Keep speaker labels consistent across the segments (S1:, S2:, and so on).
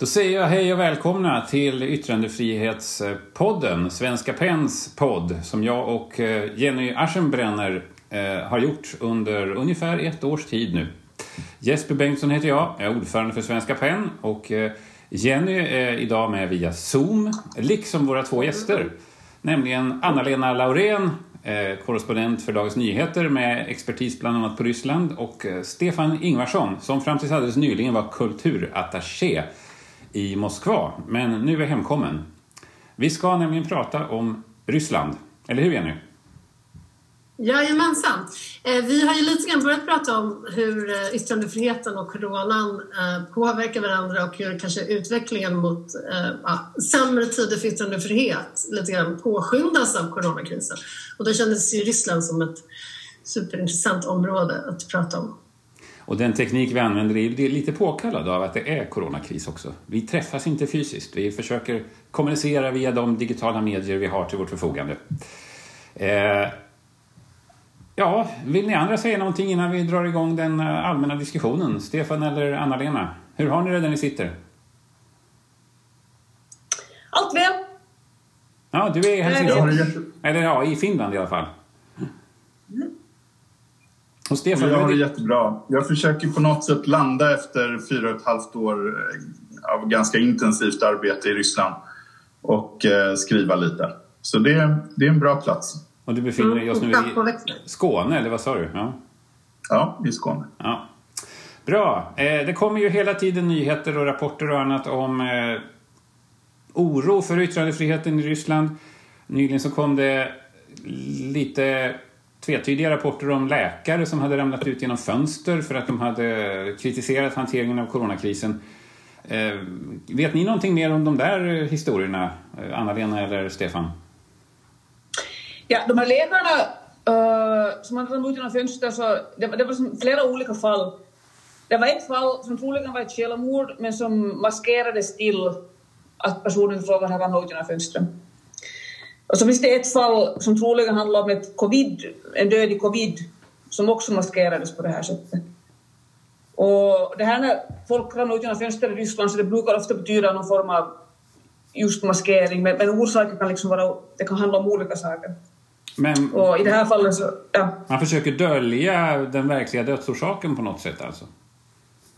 S1: Då säger jag hej och välkomna till yttrandefrihetspodden, Svenska Pens podd, som jag och eh, Jenny Aschenbrenner eh, har gjort under ungefär ett års tid nu. Jesper Bengtsson heter jag, jag är ordförande för Svenska PEN och eh, Jenny är idag med via Zoom, liksom våra två gäster. Nämligen Anna-Lena Laurén, korrespondent för Dagens Nyheter med expertis bland annat på Ryssland och Stefan Ingvarsson som fram tills alldeles nyligen var kulturattaché i Moskva, men nu är hemkommen. Vi ska nämligen prata om Ryssland, eller hur Jenny?
S2: Jajamensan. Eh, vi har ju lite grann börjat prata om hur eh, yttrandefriheten och coronan eh, påverkar varandra och hur kanske utvecklingen mot ja, sämre tider för yttrandefrihet lite grann påskyndas av coronakrisen. Och då kändes ju Ryssland som ett superintressant område att prata om.
S1: Och den teknik vi använder är lite påkallad av att det är coronakris också. Vi träffas inte fysiskt, vi försöker kommunicera via de digitala medier vi har till vårt förfogande. Eh, ja, vill ni andra säga någonting innan vi drar igång den eh, allmänna diskussionen? Stefan eller Anna-Lena? Hur har ni det där ni sitter?
S3: Allt väl.
S1: Ja, du är i Helsingfors. Eller ja, i Finland i alla fall.
S4: Mm. Och Stefan, jag har det jättebra. Jag försöker på något sätt landa efter fyra och ett halvt år eh, av ganska intensivt arbete i Ryssland och eh, skriva lite. Så det, det är en bra plats.
S1: Och du befinner dig just nu i Skåne, eller vad sa du?
S4: Ja, ja i Skåne.
S1: Ja. Bra. Eh, det kommer ju hela tiden nyheter och rapporter och annat om oro för yttrandefriheten i Ryssland. Nyligen så kom det lite tvetydiga rapporter om läkare som hade ramlat ut genom fönster för att de hade kritiserat hanteringen av coronakrisen. Eh, vet ni någonting mer om de där eh, historierna, eh, Anna-Lena eller Stefan?
S3: Ja, de här läkarna uh, eh, som hade ramlat ut genom fönster, så det, det var flera olika fall. Det var ett fall som troligen var ett självmord men som maskerades till att personen i fråga hade ramlat ut genom fönstret. Och så finns det ett fall som troligen handlar om ett covid, en död i covid som också maskerades på det här sättet. Och det här när folk ramlar ut genom fönster i Ryssland så det brukar ofta betyda någon form av just maskering men, men orsaken kan liksom vara, det kan handla om olika saker. Men, och i det här fallet så, ja.
S1: Man försöker dölja den verkliga dödsorsaken på något sätt alltså?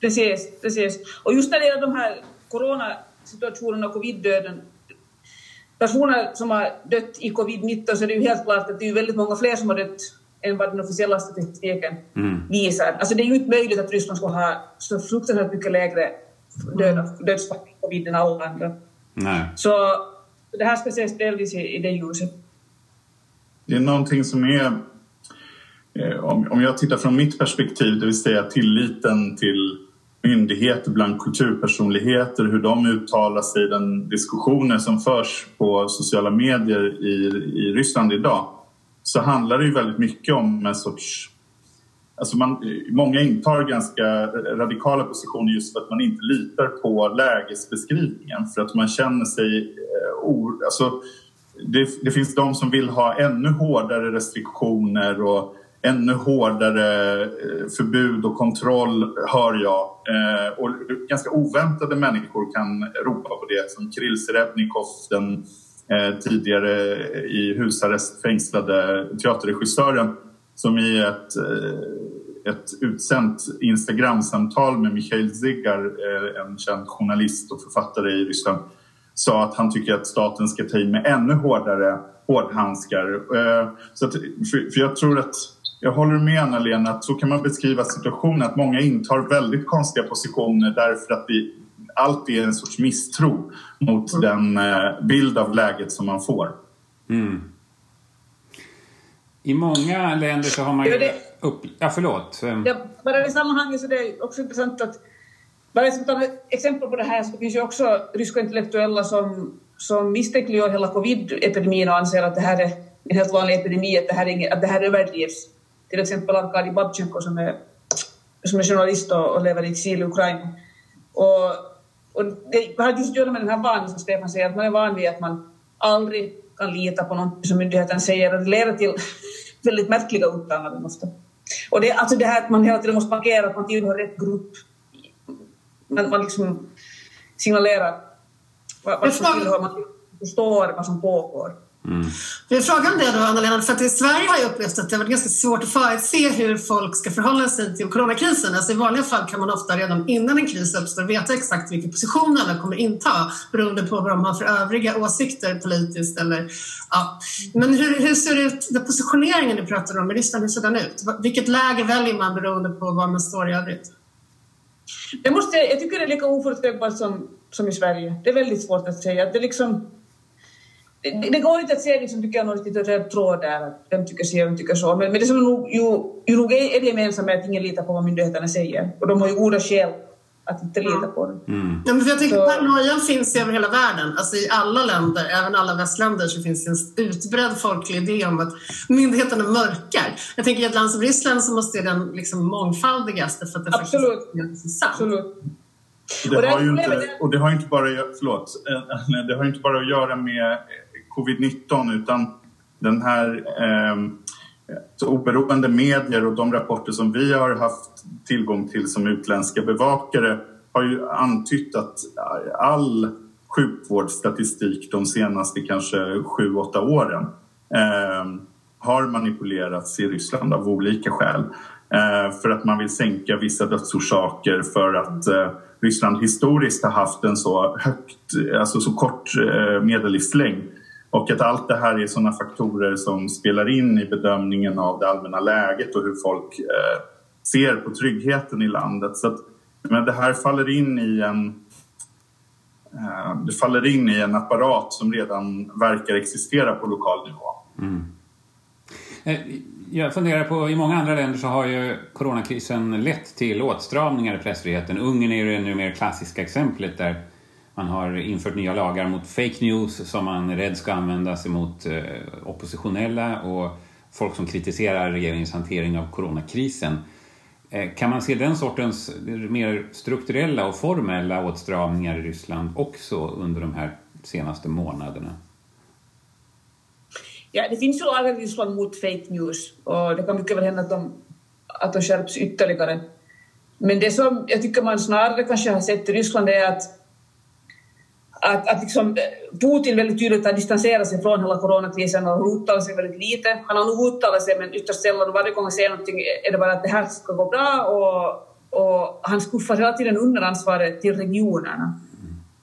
S3: Precis, precis. Och just när det gäller de här coronasituationerna och covid-döden personer som har dött i covid-19 så är det ju helt klart att det är väldigt många fler som har dött än vad den officiella statistiken mm. visar. Alltså det är ju inte möjligt att Ryssland ska ha så fruktansvärt mycket lägre döda, dödsfall i covid än alla andra. Nej. Så det här ska ses delvis i, i det ljuset.
S4: Det är någonting som är, eh, om jag tittar från mitt perspektiv, det vill säga tilliten till myndigheter, bland kulturpersonligheter, hur de uttalar sig i den diskussionen som förs på sociala medier i, i Ryssland idag så handlar det ju väldigt mycket om en sorts... Alltså man, många intar ganska radikala positioner just för att man inte litar på lägesbeskrivningen för att man känner sig... Eh, or, alltså, det, det finns de som vill ha ännu hårdare restriktioner och ännu hårdare eh, förbud och kontroll, hör jag. Eh, och ganska oväntade människor kan ropa på det, som Kirill Serebnikov, den eh, tidigare i husarrest fängslade teaterregissören som i ett, eh, ett utsänt Instagramsamtal med Mikhail Zigar, eh, en känd journalist och författare i Ryssland, sa att han tycker att staten ska ta in med ännu hårdare hårdhandskar. Så att, för jag tror att jag håller med Anna-Lena att så kan man beskriva situationen att många intar väldigt konstiga positioner därför att vi alltid är en sorts misstro mot mm. den eh, bild av läget som man får. Mm.
S1: I många länder så har man ju... Det, upp... Ja, förlåt.
S3: Ja, bara i sammanhanget så det är också intressant att... Bara som ett exempel på det här så finns ju också ryska intellektuella som, som misstänkliggör hela covid-epidemin och anser att det här är en helt vanlig epidemi, att det här, är inget, att det här överdrivs till exempel Arkadij Babchenko som är, som är journalist och, lever i exil i Ukraina. Och, och det har just att göra med den här vanan som Stefan säger, att man är van vid att man aldrig kan lita på något som myndigheten säger och det leder till väldigt märkliga uttalanden ofta. Och det, alltså det här att man hela tiden måste markera att man tillhör rätt grupp. Man, man liksom signalera vad, vad som tillhör, man förstår vad som pågår.
S2: Mm. Jag frågar om det då, Anna-Lena, för att i Sverige har jag upplevt att det har varit ganska svårt att förutse hur folk ska förhålla sig till coronakrisen. Alltså I vanliga fall kan man ofta redan innan en kris uppstår veta exakt vilken position alla kommer inta beroende på vad de har för övriga åsikter politiskt. Eller, ja. Men hur, hur ser det ut, den positioneringen du pratar om i Ryssland, hur ser den ut? Vilket läger väljer man beroende på var man står i övrigt?
S3: Jag, måste, jag tycker det är lika oförutsägbart som, som i Sverige. Det är väldigt svårt att säga. Det liksom det, det, går inte att se liksom, tycker jag, någon riktigt röd tråd där, att vem tycker och vem tycker så. Men, men det som nog, ju, ju nog är, är det gemensamma att ingen litar på vad myndigheterna säger. Och de har ju goda skäl att inte lita på dem.
S2: Mm. Ja, men för jag tänker, paranoian finns över hela världen. Alltså I alla länder, även alla västländer, så finns det en utbredd folklig idé om att myndigheterna mörkar. Jag tänker i ett land som Ryssland så måste den liksom mångfaldigas för att det
S3: Absolut. faktiskt är sant. Absolut.
S4: Det, och det, har ju inte, och det har inte bara, förlåt, eh, det har inte bara att göra med covid-19 utan den här eh, oberoende medier och de rapporter som vi har haft tillgång till som utländska bevakare har ju antytt att all sjukvårdsstatistik de senaste kanske sju, åtta åren eh, har manipulerats i Ryssland av olika skäl. Eh, för att man vill sänka vissa dödsorsaker för att eh, Ryssland historiskt har haft en så högt, alltså så kort eh, medellivslängd och att allt det här är sådana faktorer som spelar in i bedömningen av det allmänna läget och hur folk eh, ser på tryggheten i landet. Så att, men det här faller in i en eh, det faller in i en apparat som redan verkar existera på lokal nivå. Mm.
S1: Eh, jag funderar på, i många andra länder så har ju coronakrisen lett till åtstramningar i pressfriheten. Ungern är ju det nu mer klassiska exemplet där man har infört nya lagar mot fake news som man är rädd ska användas emot eh, oppositionella och folk som kritiserar regeringens hantering av coronakrisen. Eh, kan man se den sortens mer strukturella och formella åtstramningar i Ryssland också under de här senaste månaderna?
S3: Ja, det finns ju lagar i Ryssland mot fake news och det kan mycket väl hända att de, att de skärps ytterligare. Men det som jag tycker man snarare kanske har sett i Ryssland är att att, att liksom eh, Putin väldigt tydligt har distanserat sig från hela coronakrisen och uttalat sig väldigt lite. Han har nog uttalat sig men ytterst sällan och varje gång han säger någonting är det bara att det här ska gå bra och, och han skuffar hela tiden under ansvaret till regionerna.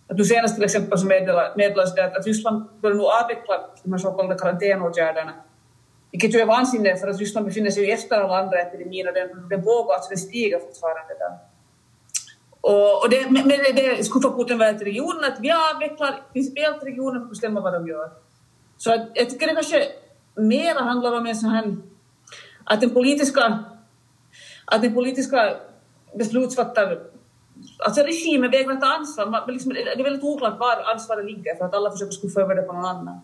S3: Att nu senast till exempel så meddelades det att, Ryssland bör nu avveckla de här så kallade karantänåtgärderna. Vilket ju är vansinne, för att Ryssland befinner sig efter alla andra epidemier och den, den pågår, alltså den stiger fortfarande där. Och, och det, men det skuffar Putin väl till regionen att vi avvecklar principiellt regionen får bestämma vad de gör. Så att, jag tycker det kanske mera handlar om en sån här att den politiska att den politiska beslutsfattare Alltså regimen vägrar ta ansvar. Man, liksom, det är väldigt oklart var ansvaret ligger för att alla försöker skuffa över det på någon annan.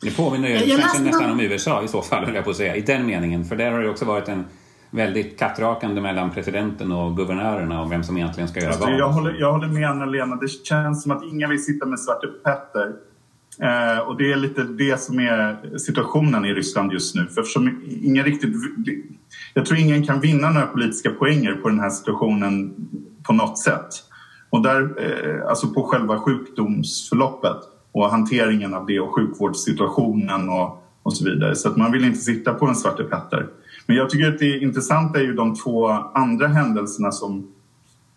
S1: Det påminner ju nästan om USA i så fall, höll jag på att säga, i den meningen. För där har det också varit en väldigt kattrakande mellan presidenten och guvernörerna om vem som egentligen ska göra
S4: alltså, vad. Jag håller, jag håller med Anna-Lena. Det känns som att ingen vill sitta med Svarte Petter. Eh, och det är lite det som är situationen i Ryssland just nu. För eftersom ingen riktigt... Jag tror ingen kan vinna några politiska poänger på den här situationen på något sätt. Och där, eh, alltså på själva sjukdomsförloppet och hanteringen av det och sjukvårdssituationen och, och så vidare. Så att man vill inte sitta på en Svarte Petter. Men jag tycker att det intressanta är ju de två andra händelserna som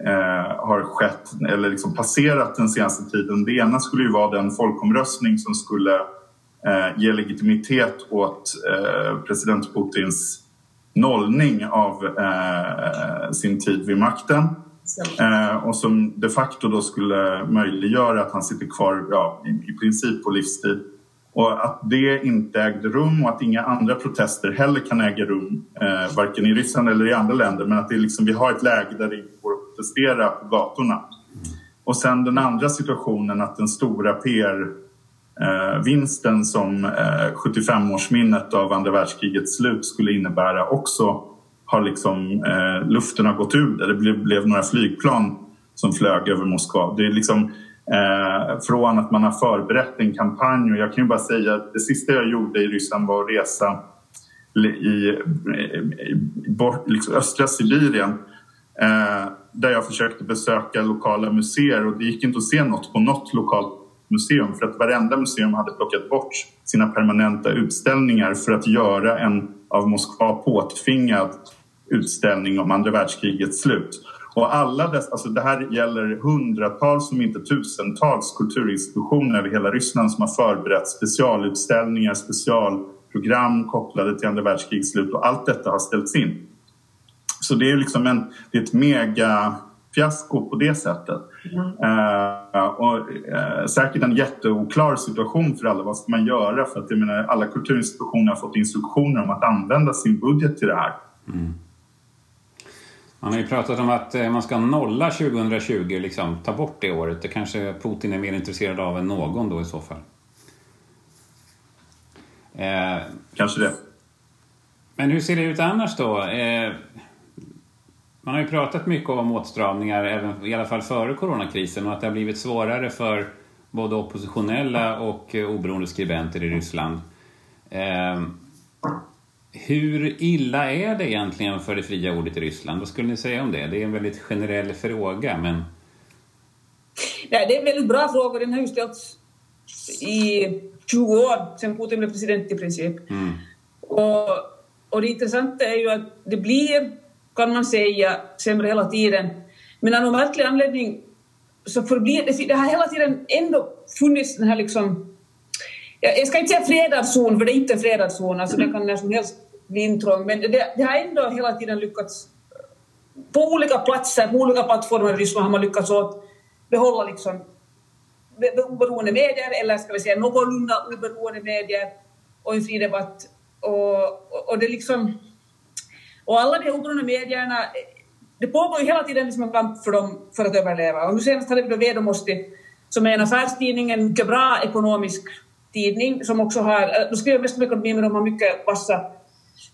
S4: eh, har skett eller liksom passerat den senaste tiden. Det ena skulle ju vara den folkomröstning som skulle eh, ge legitimitet åt eh, president Putins nollning av eh, sin tid vid makten. Eh, och som de facto då skulle möjliggöra att han sitter kvar ja, i, i princip på livstid. Och att det inte ägde rum och att inga andra protester heller kan äga rum, eh, varken i Ryssland eller i andra länder, men att det liksom, vi har ett läge där det inte går att protestera på gatorna. Och sen den andra situationen att den stora PR-vinsten eh, som eh, 75-årsminnet av andra världskrigets slut skulle innebära också har liksom, eh, luften har gått ur det. Det blev, blev några flygplan som flög över Moskva. Det är liksom Eh, från att man har förberett en kampanj. Och jag kan ju bara säga att det sista jag gjorde i Ryssland var att resa i, i, i bort, liksom östra Sibirien. Eh, där jag försökte besöka lokala museer och det gick inte att se något på något lokalt museum för att varenda museum hade plockat bort sina permanenta utställningar för att göra en av Moskva påtvingad utställning om andra världskrigets slut. Och alla dess, alltså det här gäller hundratals, om inte tusentals kulturinstitutioner över hela Ryssland som har förberett specialutställningar, specialprogram kopplade till andra världskrigets slut och allt detta har ställts in. Så det är liksom en, det är ett mega fiasko på det sättet. Mm. Uh, och uh, säkert en jätteoklar situation för alla. Vad ska man göra? För att jag menar, alla kulturinstitutioner har fått instruktioner om att använda sin budget till det här. Mm.
S1: Man har ju pratat om att eh, man ska nolla 2020, liksom, ta bort det året. Det kanske Putin är mer intresserad av än någon då i så fall.
S4: Eh, kanske det.
S1: Men hur ser det ut annars då? Eh, man har ju pratat mycket om åtstramningar, även, i alla fall före coronakrisen, och att det har blivit svårare för både oppositionella och eh, oberoende skribenter i Ryssland. Eh, hur illa är det egentligen för det fria ordet i Ryssland? Vad skulle ni säga om det? Det är en väldigt generell fråga, men...
S3: Ja, det är en väldigt bra fråga. Den har ju ställts i 20 år, sedan Putin blev president i princip. Mm. Och, och det intressanta är ju att det blir, kan man säga, sämre hela tiden. Men av någon märklig anledning så förblir det, det har hela tiden ändå funnits den här liksom jag ska inte säga fredad zon, för det är inte en fredad zon, alltså det kan när som helst intrång, men det, det har ändå hela tiden lyckats eh, på olika platser, på olika plattformar i Ryssland har man lyckats åt behålla liksom oberoende medier, eller ska vi säga någorlunda oberoende medier och en fri debatt. Och, och, och det liksom... Och alla de oberoende medierna, eh, det pågår ju hela tiden liksom en kamp för dem för att överleva. Och nu senast hade vi då Vedomosti, som är en affärstidning, en mycket bra ekonomisk tidning, som också har, eh, de skriver mest om ekonomi men de har mycket vassa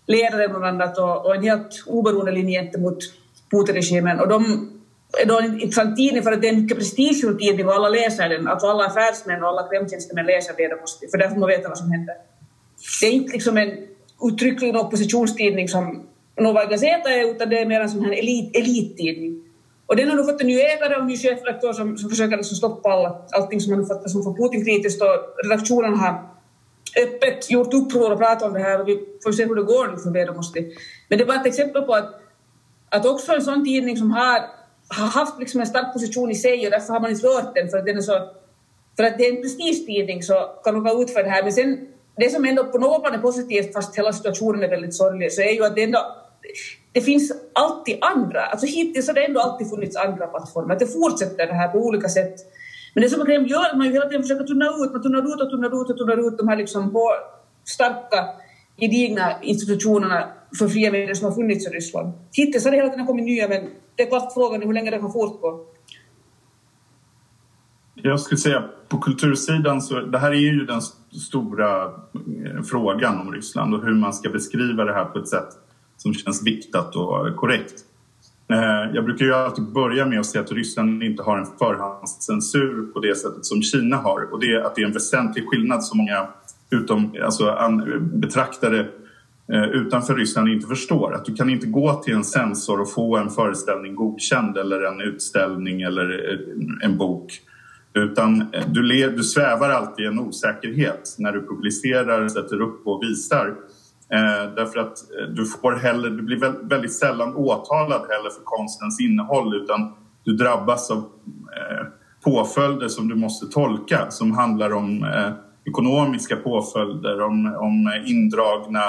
S3: ledare bland annat och, och en helt oberoende linje gentemot Putin-regimen. Och de är då en intressant tidning för att det är en mycket prestigefull tidning och alla läser den. Alltså alla affärsmän och alla kvällstjänstemän läser det, måste, för där får man veta vad som händer. Det är inte liksom en uttryckligen oppositionstidning som Nova Gazeta är, utan det är mer en sån här elit, elittidning. Och den har nu fått en ny ägare och en ny chefredaktör som, som försöker liksom stoppa alla, allting som man uppfattar som för Putin-kritiskt och redaktionen har öppet gjort uppror och pratat om det här och vi får se hur det går nu för Vedomosti. Men det var ett exempel på att, att också en sån tidning som har, har haft liksom en stark position i sig och därför har man inte rört den för att den är så för att det är en prestigetidning så kan man vara ut för det här. Men sen, det som ändå på något plan är positivt, fast hela situationen är väldigt sorglig, så är ju att det ändå det finns alltid andra, alltså hittills har det ändå alltid funnits andra plattformar. Det fortsätter det här på olika sätt. Men det som Kreml gör är att man hela tiden försöker tunna ut, man tunnar ut och tunnar ut och tunnar ut de här liksom på starka, gedigna institutionerna för fria medier som har funnits i Ryssland. Hittills har det hela tiden kommit nya, men det är klart frågan är hur länge det kan fortgå.
S4: Jag skulle säga på kultursidan så det här är ju den stora eh, frågan om Ryssland och hur man ska beskriva det här på ett sätt som känns viktat och korrekt. Eh, jag brukar ju alltid börja med att säga att Ryssland inte har en förhandscensur på det sättet som Kina har och det är att det är en väsentlig skillnad som många utom, alltså, betraktare eh, utanför Ryssland inte förstår. Att du kan inte gå till en censor och få en föreställning godkänd eller en utställning eller eh, en bok. Utan du, du svävar alltid i en osäkerhet när du publicerar, sätter upp och visar. Eh, därför att eh, du, får heller, du blir väldigt sällan åtalad heller för konstens innehåll utan du drabbas av eh, påföljder som du måste tolka som handlar om eh, ekonomiska påföljder, om, om indragna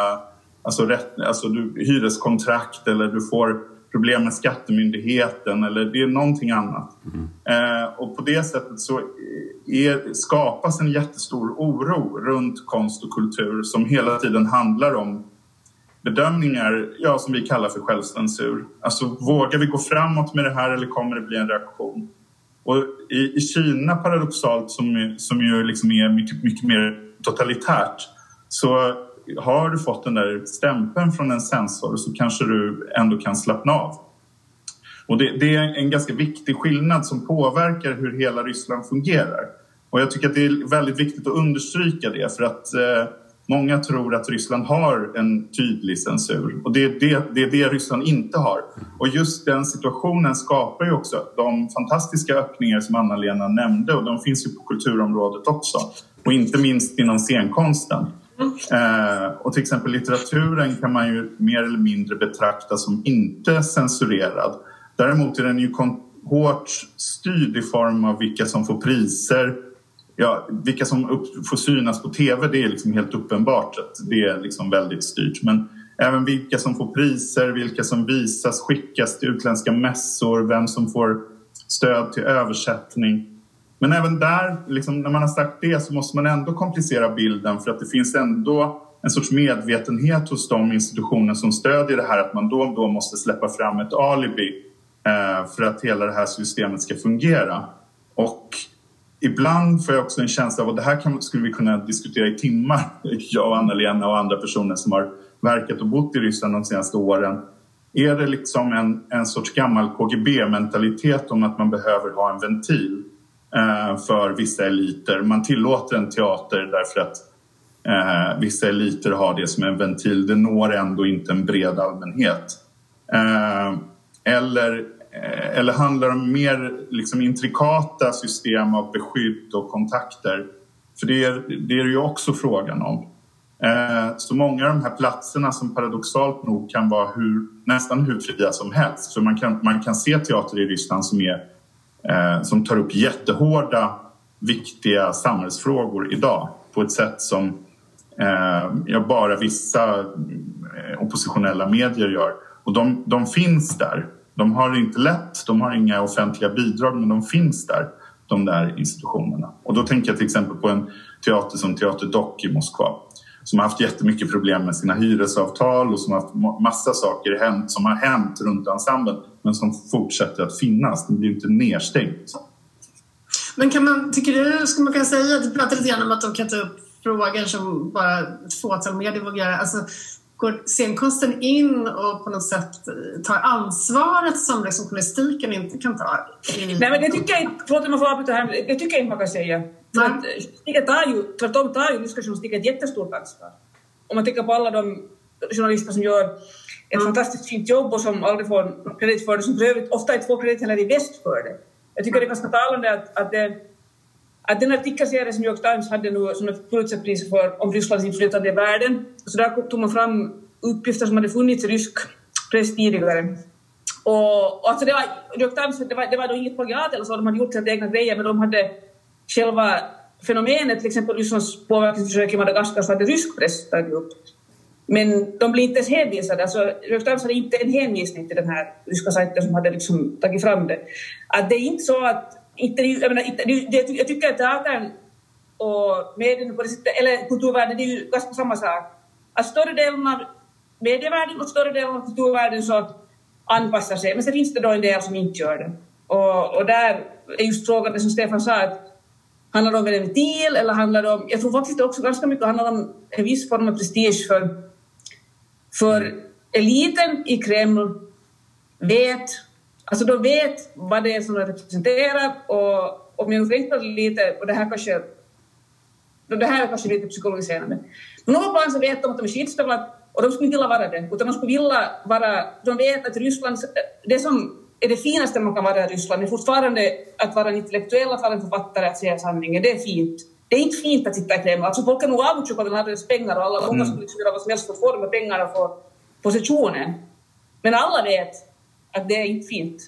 S4: alltså rätt, alltså du, hyreskontrakt eller du får problem med skattemyndigheten eller det är någonting annat. Mm. Eh, och på det sättet så är, skapas en jättestor oro runt konst och kultur som hela tiden handlar om bedömningar ja, som vi kallar för självcensur. Alltså vågar vi gå framåt med det här eller kommer det bli en reaktion? Och i, i Kina paradoxalt som, som ju liksom är mycket, mycket mer totalitärt så har du fått den där stämpeln från en sensor så kanske du ändå kan slappna av. Och det, det, är en ganska viktig skillnad som påverkar hur hela Ryssland fungerar. Och jag tycker att det är väldigt viktigt att understryka det för att eh, Många tror att Ryssland har en tydlig censur och det är det, det är det Ryssland inte har. Och just den situationen skapar ju också de fantastiska öppningar som Anna-Lena nämnde och de finns ju på kulturområdet också. Och inte minst inom scenkonsten. Eh, och till exempel litteraturen kan man ju mer eller mindre betrakta som inte censurerad. Däremot är den ju hårt styrd i form av vilka som får priser. Ja, vilka som upp, får synas på tv, det är liksom helt uppenbart att det är liksom väldigt styrt. Men även vilka som får priser, vilka som visas, skickas till utländska mässor, vem som får stöd till översättning. Men även där, liksom, när man har sagt det så måste man ändå komplicera bilden för att det finns ändå en sorts medvetenhet hos de institutioner som stödjer det här att man då och då måste släppa fram ett alibi eh, för att hela det här systemet ska fungera. Och ibland får jag också en känsla av, att det här kan, skulle vi kunna diskutera i timmar, jag och Anna-Lena och andra personer som har verkat och bott i Ryssland de senaste åren. Är det liksom en, en sorts gammal KGB-mentalitet om att man behöver ha en ventil? Eh, för vissa eliter. Man tillåter en teater därför att eh, vissa eliter har det som en ventil. Det når ändå inte en bred allmänhet. Eh, eller, eh, eller handlar det om mer liksom, intrikata system av beskydd och kontakter? För det är det är ju också frågan om. Eh, så många av de här platserna som paradoxalt nog kan vara hur, nästan hur fria som helst. För man kan, man kan se teater i Ryssland som är Eh, som tar upp jättehårda, viktiga samhällsfrågor idag på ett sätt som eh, ja, bara vissa eh, oppositionella medier gör. Och de, de finns där. De har det inte lätt, de har inga offentliga bidrag men de finns där, de där institutionerna. Och då tänker jag till exempel på en teater som Teater Dock i Moskva som har haft jättemycket problem med sina hyresavtal och som har haft massa saker hänt, som har hänt runt ensemblen men som fortsätter att finnas. Den blir inte nedstängt.
S2: Men kan man, tycker du, ska man kunna säga, du pratade lite grann om att de kan ta upp frågor som bara ett fåtal medier vågar. Alltså, går scenkonsten in och på något sätt tar ansvaret som liksom journalistiken inte kan ta?
S3: Nej men det tycker jag inte, förlåt om jag får avbryta här, det tycker jag inte man kan säga. Att journalistiken tar ju, tvärtom tar ju ryska journalistiken ett jättestort ansvar. Om man tänker på alla de journalister som gör ett mm. fantastiskt fint jobb och som aldrig får kredit för det, som för övrigt ofta inte får kredit heller i väst för det. Jag tycker det är ganska talande att, att, det, att den artikelserie som New York Times hade nu som ett Pulitzerpris för om Rysslands inflytande i världen, så där tog man fram uppgifter som hade funnits i rysk press tidigare. Och, och alltså det var, New York Times, det var, det var då inget plagiat eller så, de hade gjort sina egna grejer, men de hade själva fenomenet, till exempel Rysslands påverkansförsök i Madagaskar, så hade rysk press tagit upp. Men de blir inte ens hänvisade. Alltså, Röstams hade inte en hänvisning till den här ryska sajten som hade liksom tagit fram det. Att det är inte så att... Inte, jag, menar, inte, det, jag tycker att teatern och medien, på det sättet, eller kulturvärlden, det är ju ganska samma sak. Att större delen av medievärlden och större delen av kulturvärlden så anpassar sig, men sen finns det då en del som inte gör det. Och, och där är just frågan, det som Stefan sa, att handlar det om en ventil eller handlar det om... Jag tror faktiskt också ganska mycket handlar om en viss form av prestige för för eliten i Kreml vet, alltså de vet vad det är som de representerar och om jag tänker lite, och det här kanske det här är kanske lite psykologiserande. Men någon plan så vet de att de är skitstövlar och de skulle inte vilja vara det, utan de skulle vilja vara... De vet att Ryssland, det som är det finaste man kan vara i Ryssland är fortfarande att vara en intellektuell, att vara en författare, att säga sanningen. Det är fint. Det är inte fint att sitta i Kreml. Alltså folk är nog avundsjuka och vill ha deras pengar och alla, mm. många skulle liksom göra vad som helst för att få de här pengarna och få positionen. Men alla vet att det är inte fint.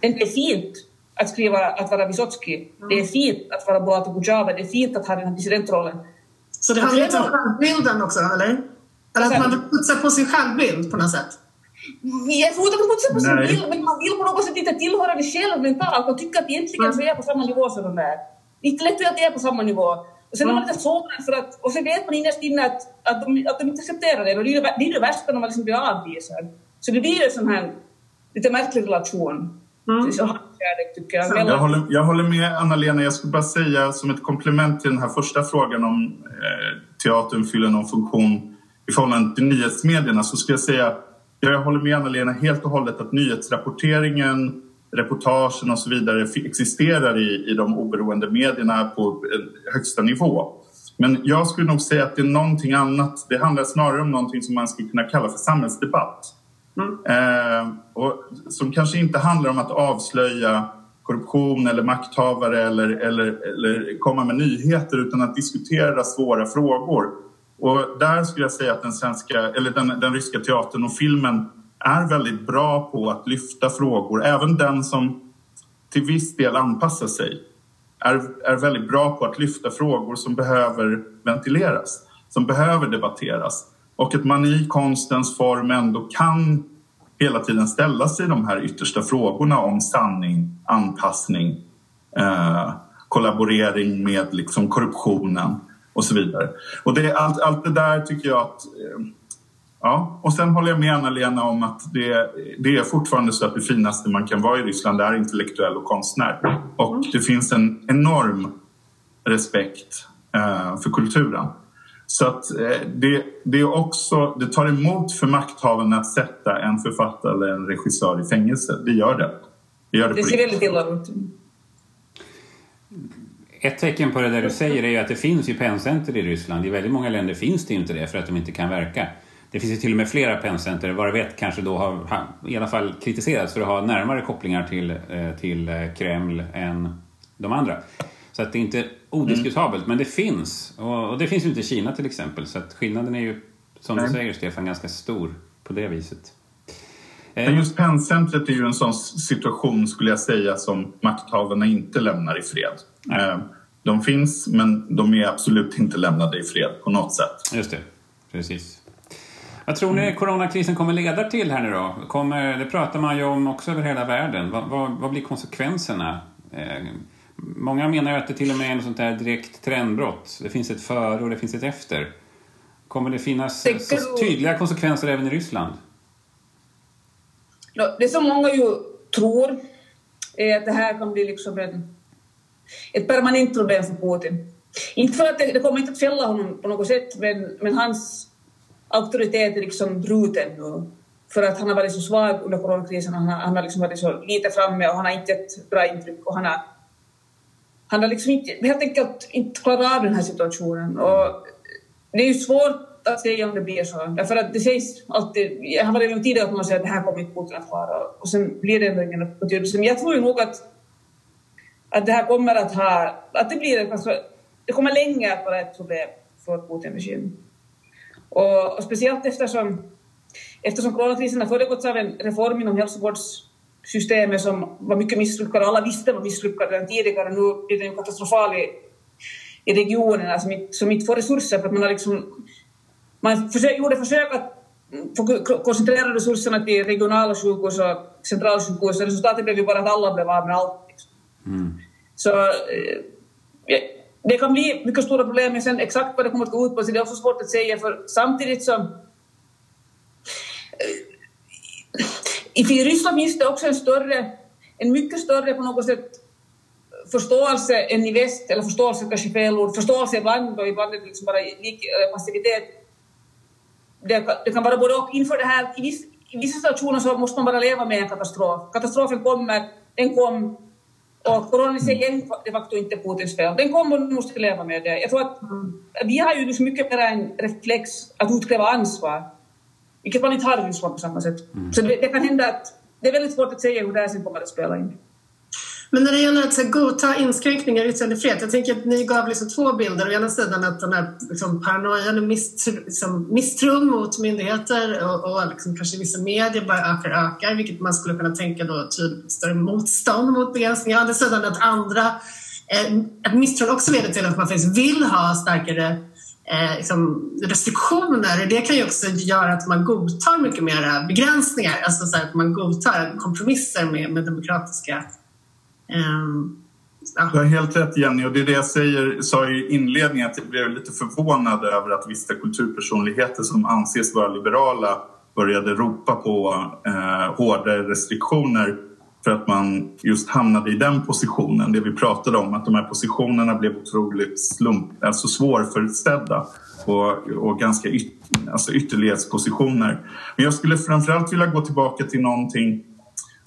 S3: Det är fint att skriva att vara Vysotsky. Mm. Det är fint att vara Boato Bujava. Det är fint att ha den här dissidentrollen.
S2: Så det handlar lite om självbilden också, eller? Eller att man vill putsa på sin självbild på något sätt?
S3: Jag tror inte att man putsar på sin bild, men man vill på något sätt inte tillhöra det själv mentalt och tycka att egentligen så är jag på samma nivå som de där intellektuellt är på samma nivå. Och sen är man lite sårad för att, och sen vet man innerst inne att, att, de, att de inte accepterar det. Och det är det, det, är det värsta när man liksom blir avvisad. Så det blir en sån här lite märklig relation. Mm. Tycker jag.
S4: Jag håller, jag håller med Anna-Lena. Jag skulle bara säga som ett komplement till den här första frågan om eh, teatern fyller någon funktion i förhållande till nyhetsmedierna så skulle jag säga jag håller med Anna-Lena helt och hållet att nyhetsrapporteringen reportagen och så vidare existerar i, i de oberoende medierna på högsta nivå. Men jag skulle nog säga att det är någonting annat. Det handlar snarare om någonting som man skulle kunna kalla för samhällsdebatt. Mm. Eh, och som kanske inte handlar om att avslöja korruption eller makthavare eller, eller, eller komma med nyheter utan att diskutera svåra frågor. Och där skulle jag säga att den, svenska, eller den, den ryska teatern och filmen är väldigt bra på att lyfta frågor. Även den som till viss del anpassar sig är, är väldigt bra på att lyfta frågor som behöver ventileras, som behöver debatteras. Och att man i konstens form ändå kan hela tiden ställa sig de här yttersta frågorna om sanning, anpassning, eh, kollaborering med liksom korruptionen och så vidare. Och det, allt, allt det där tycker jag att... Eh, ja, och sen håller jag med Anna-Lena om att det, det är fortfarande så att det finaste man kan vara i Ryssland är intellektuell och konstnär. Och mm. det finns en enorm respekt eh, för kulturen. Så att eh, det, det, är också, det tar emot för makthavarna att sätta en författare eller en regissör i fängelse. Det gör det.
S3: Det, gör det, det ser väldigt illa ut.
S1: Ett tecken på det där du säger är ju att det finns ju penncenter i Ryssland. I väldigt många länder finns det inte det för att de inte kan verka. Det finns ju till och med flera penncenter, varav ett kanske då har i alla fall kritiserats för att ha närmare kopplingar till, eh, till eh, Kreml än de andra. Så att det är inte odiskutabelt, mm. men det finns. Och, och, det finns ju inte i Kina till exempel. Så att skillnaden är ju, som Nej. du säger Stefan, ganska stor på det viset.
S4: Men just penncentret är ju en sån situation, skulle jag säga, som makthavarna inte lämnar i fred. Nej. Eh, de finns, men de är absolut inte lämnade i fred på något sätt.
S1: Just det, precis. Vad tror ni coronakrisen kommer leda till här nu då? Kommer, det pratar man ju om också över hela världen. Vad, vad, vad blir konsekvenserna? Eh, Många menar ju att det till och med är en sånt där direkt trendbrott. Det finns ett före och det finns ett efter. Kommer det finnas så tydliga konsekvenser även i Ryssland?
S3: Det som många ju tror är att det här kan bli liksom en, ett permanent problem för Putin. Inte för att det, det kommer inte att fälla honom på något sätt, men, men hans auktoritet är liksom bruten nu. För att han har varit så svag under coronakrisen, han har, han har liksom varit så lite framme och han har inte gett bra intryck och han har han har liksom inte, helt enkelt inte klarat av den här situationen. Och det är ju svårt att säga om det blir så. Därför att det sägs alltid, jag har varit med tidigare att man säger att det här kommer inte Putin att klara. Och sen blir det ändå ingen betydelse. Men jag tror ju nog att, att det här kommer att ha, att det blir alltså, det kommer länge att vara ett problem för Putin-regimen. Och, och speciellt eftersom, eftersom coronakrisen har föregåtts av en reform inom hälsovårdssystemet som var mycket misslyckad, Alla visste var misslyckad redan tidigare. Nu blir den katastrofal i, i regionerna alltså, som inte, som inte får resurser för att man har liksom... Man försök, gjorde försök att koncentrera resurserna till regionala sjukhus och centralsjukhus. Resultatet blev ju bara att alla blev av med allt. Liksom. Mm. Så eh, det kan bli mycket stora problem, men sen exakt vad det kommer att gå ut på så det är också svårt att säga för samtidigt som i Ryssland finns det också en större, en mycket större på något sätt förståelse än i väst, eller förståelse kanske fel ord, förståelse ibland och ibland är det liksom bara eh, passivitet. Det, det, kan vara både och. Inför det här, i, viss, i vissa situationer så måste man bara leva med en katastrof. Katastrofen kommer, den kom och corona i sig är de facto inte Putins fel. Den kommer och måste leva med det. Jag tror att vi har ju så mycket mer en reflex att utkräva ansvar vilket man inte har i Ryssland på samma sätt. Mm. Så det, det, kan hända att det är väldigt svårt att säga hur det här sen kommer att spela in.
S2: Men när det gäller att så, godta inskränkningar i yttrandefrihet, jag tänker att ni gav liksom två bilder. Å ena sidan att den här liksom, paranoian och misstro, liksom, misstron mot myndigheter och, och liksom, kanske vissa medier bara ökar och ökar, vilket man skulle kunna tänka då tydligt större motstånd mot begränsningar. Å andra sidan att andra, eh, att misstron också leder till att man faktiskt vill ha starkare eh, liksom restriktioner. Det kan ju också göra att man godtar mycket mer begränsningar, alltså så att man godtar kompromisser med, med demokratiska Um,
S4: Ja. Du har helt rätt Jenny och det är det jag säger, sa i inledningen att jag blev lite förvånad över att vissa kulturpersonligheter som anses vara liberala började ropa på eh, hårdare restriktioner för att man just hamnade i den positionen. Det vi pratade om, att de här positionerna blev otroligt slump, alltså svårförutsedda och, och ganska yt, alltså ytterlighetspositioner. Men jag skulle framförallt vilja gå tillbaka till någonting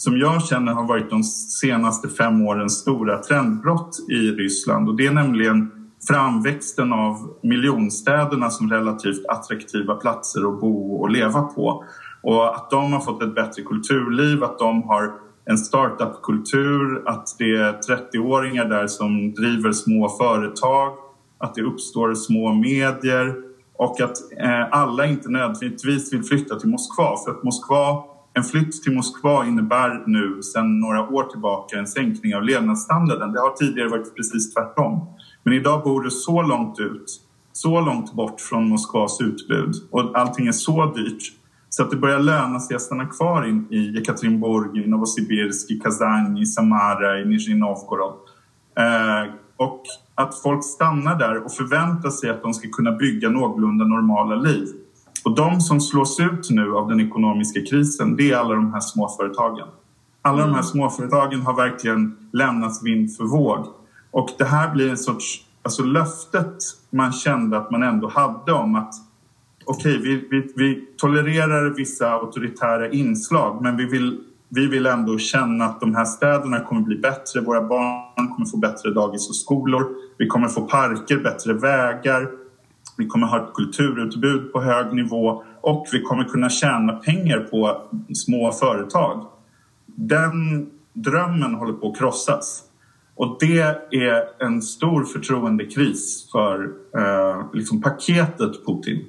S4: som jag känner har varit de senaste fem årens stora trendbrott i Ryssland och det är nämligen framväxten av miljonstäderna som relativt attraktiva platser att bo och leva på. Och att de har fått ett bättre kulturliv, att de har en startup-kultur, att det är 30-åringar där som driver små företag, att det uppstår små medier och att eh, alla inte nödvändigtvis vill flytta till Moskva. För att Moskva, en flytt till Moskva innebär nu sedan några år tillbaka en sänkning av levnadsstandarden. Det har tidigare varit precis tvärtom. Men idag bor du så långt ut, så långt bort från Moskvas utbud och allting är så dyrt så att det börjar löna sig att stanna kvar in i Ekaterinburg, i Novosibirsk, i Kazan, i Samara, i Nizjnij Novgorod. Eh, och att folk stannar där och förväntar sig att de ska kunna bygga någorlunda normala liv. Och de som slås ut nu av den ekonomiska krisen, det är alla de här småföretagen. Alla de här mm. småföretagen har verkligen lämnats vind för våg. Och det här blir en sorts, alltså löftet man kände att man ändå hade om att okej, okay, vi, vi, vi tolererar vissa auktoritära inslag men vi vill, vi vill ändå känna att de här städerna kommer bli bättre. Våra barn kommer få bättre dagis och skolor. Vi kommer få parker, bättre vägar. Vi kommer ha ett kulturutbud på hög nivå och vi kommer kunna tjäna pengar på små företag. Den drömmen håller på att krossas. Och det är en stor förtroendekris för eh, liksom paketet Putin.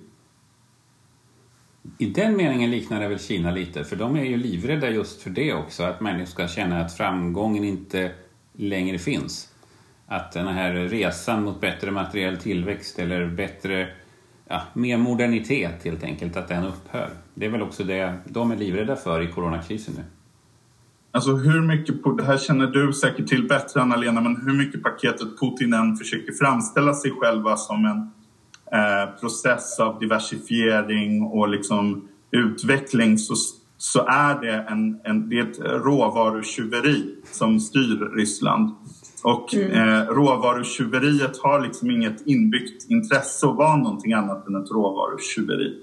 S1: I den meningen liknar det väl Kina lite, för de är ju livrädda just för det också, att människor ska känna att framgången inte längre finns. Att den här resan mot bättre materiell tillväxt eller bättre, ja, mer modernitet helt enkelt, att den upphör. Det är väl också det de är livrädda för i coronakrisen nu.
S4: Alltså hur mycket, det här känner du säkert till bättre Anna-Lena, men hur mycket paketet Putin än försöker framställa sig själva som en Eh, process av diversifiering och liksom utveckling så, så är det, en, en, det är ett råvarutjuveri som styr Ryssland. Och mm. eh, råvarutjuveriet har liksom inget inbyggt intresse att vara någonting annat än ett råvarutjuveri.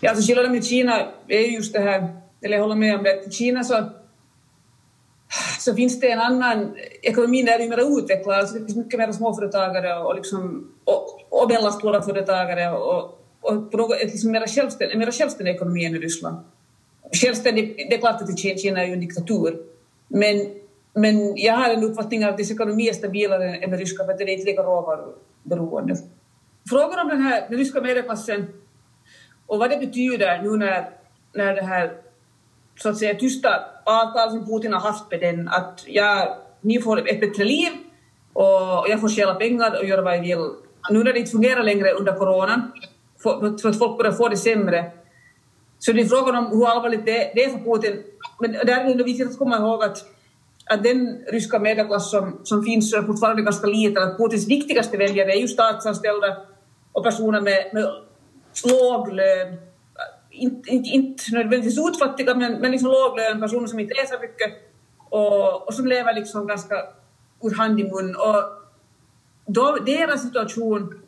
S3: Ja, alltså skillnaden med Kina är just det här, eller jag håller med om det, Kina så så finns det en annan, ekonomin är ju mer utvecklad, alltså det finns mycket mer småföretagare och, liksom, och, och mellanstora företagare och, och på något, liksom mer självständig, mer självständig ekonomi än i Ryssland. Självständig, det är klart att Kina är ju en diktatur, men, men jag har en uppfattning att dess ekonomi är stabilare än den ryska för att den är inte lika råvaruberoende. Frågan om den här den ryska medelklassen och vad det betyder nu när, när det här så att säga tysta avtal som Putin har haft med den att jag, ni får ett bättre liv och jag får stjäla pengar och göra vad jag vill. Nu när det inte fungerar längre under coronan, för att folk börjar få det sämre, så det är frågan om hur allvarligt det är för Putin. Men där är det viktigt att komma ihåg att, att den ryska medelklass som, som finns är fortfarande ganska liten, att Putins viktigaste väljare är ju statsanställda och personer med, med låg lön inte, inte, inte nödvändigtvis utfattiga, men, men liksom låglön, personer som inte äter mycket och, och som lever liksom ganska ur hand i mun. Och då, deras situation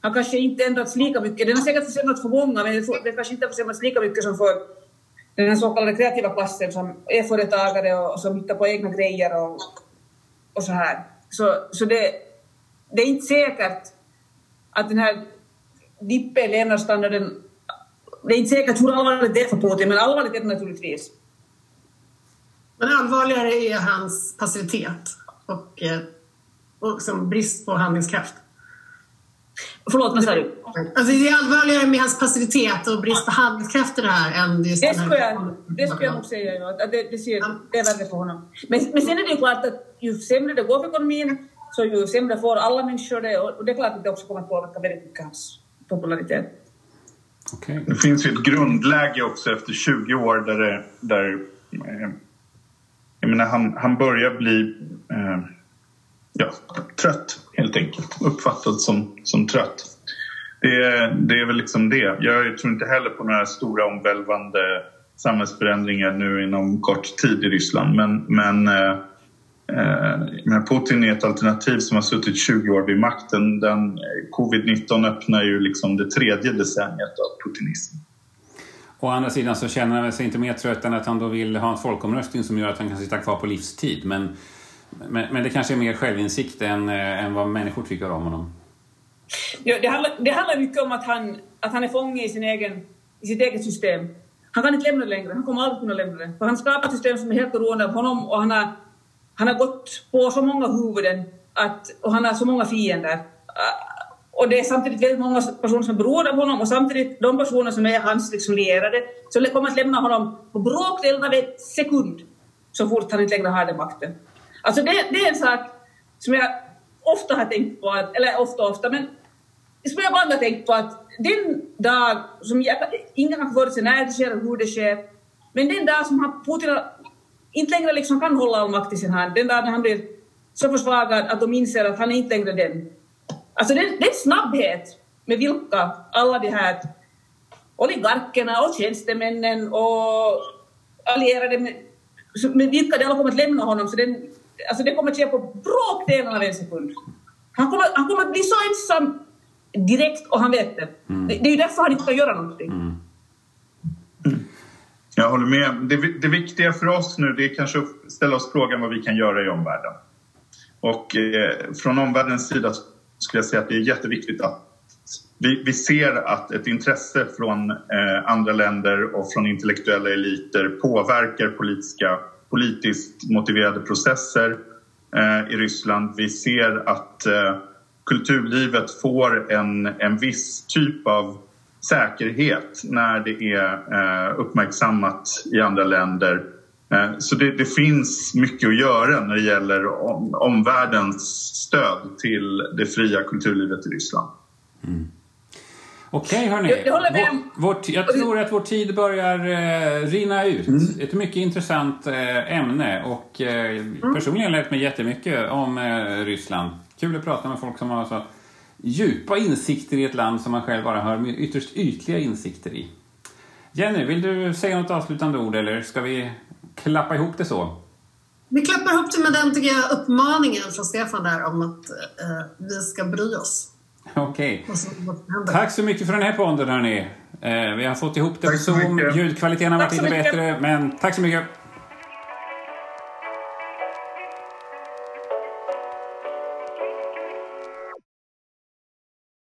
S3: har kanske inte ändrats lika mycket. Den har säkert försämrats för många, men den kanske inte har försämrats lika mycket som för den här så kallade kreativa klassen som är företagare och, som hittar på egna grejer och, och så här. Så, så det, det är inte säkert att den här dippen i levnadsstandarden det är inte säkert hur allvarligt det är för Putin, men allvarligt är det naturligtvis.
S2: Men allvarligare är hans passivitet och, eh, och som brist på handlingskraft.
S3: Förlåt, vad sa du?
S2: Alltså det är allvarligare med hans passivitet och brist på handlingskraft i det här än
S3: just det skulle jag, det skulle jag nog säga. Ja. Det, det, ser, det är värre för honom. Men, men sen är det ju klart att ju sämre det går för ekonomin så ju sämre får alla människor det och det är klart att det också kommer att påverka väldigt mycket hans popularitet.
S4: Okay. Det finns ju ett grundläge också efter 20 år där, det, där eh, jag menar, han, han börjar bli eh, ja, trött helt enkelt. Uppfattad som, som trött. Det, det är väl liksom det. Jag tror inte heller på några stora omvälvande samhällsförändringar nu inom kort tid i Ryssland. Men, men eh, eh, men Putin är ett alternativ som har suttit 20 år vid makten. Den, eh, Covid-19 öppnar ju liksom det tredje decenniet av putinism.
S1: Å andra sidan så känner han sig inte mer trött än att han då vill ha en folkomröstning som gör att han kan sitta kvar på livstid. Men men, men, det kanske är mer självinsikt än, eh, än vad människor tycker om honom.
S3: Ja, det, handlar, det handlar mycket om att han, att han är fånge i, sin egen, i sitt eget system. Han kan inte lämna det längre, han kommer aldrig kunna lämna det. För han skapar ett system som är helt beroende av honom och han har, han har gått på så många huvuden att, och han har så många fiender. Ah, och det är samtidigt väldigt många personer som är beroende av honom och samtidigt de personer som är hans liksom lierade så kommer att lämna honom på bråkdelen av en sekund så fort han inte längre har den makten. Alltså det, det är en sak som jag ofta har tänkt på, att, eller ofta ofta, men som jag ibland har tänkt på att den dag som jag, ingen kan förutse när det sker och hur det sker, men den dag som Putin inte längre liksom kan hålla all makt i sin hand, den dag när han blir så försvagad att de inser att han är inte längre den. Alltså den, den snabbhet med vilka alla de här oligarkerna och tjänstemännen och allierade med, med vilka de alla kommer att lämna honom, så den, alltså det kommer att ske på bråkdelen av en sekund. Han kommer, han kommer att bli så ensam direkt och han vet det. Mm. det. Det är ju därför han inte kan göra någonting. Mm.
S4: Jag håller med. Det, det viktiga för oss nu det är kanske att ställa oss frågan vad vi kan göra i omvärlden. Och eh, från omvärldens sida skulle jag säga att det är jätteviktigt att vi, vi ser att ett intresse från eh, andra länder och från intellektuella eliter påverkar politiska, politiskt motiverade processer eh, i Ryssland. Vi ser att eh, kulturlivet får en, en viss typ av säkerhet när det är eh, uppmärksammat i andra länder. Så det, det, finns mycket att göra när det gäller om, omvärldens stöd till det fria kulturlivet i Ryssland. Mm.
S1: Okej, hörni. Jag, jag, vår, jag tror att vår tid börjar eh, rinna ut. Mm. Ett mycket intressant eh, ämne och eh, mm. personligen lärt mig jättemycket om eh, Ryssland. Kul att prata med folk som har så djupa insikter i ett land som man själv bara har ytterst ytliga insikter i. Jenny, vill du säga något avslutande ord eller ska vi klappa ihop det så?
S2: Vi klappar ihop det med den tycker jag, uppmaningen från Stefan där om att eh, vi ska bry oss.
S1: Okej. Okay. Tack så mycket för den här podden hörni. Eh, vi har fått ihop det på Zoom. Ljudkvaliteten har varit lite bättre, men tack så mycket.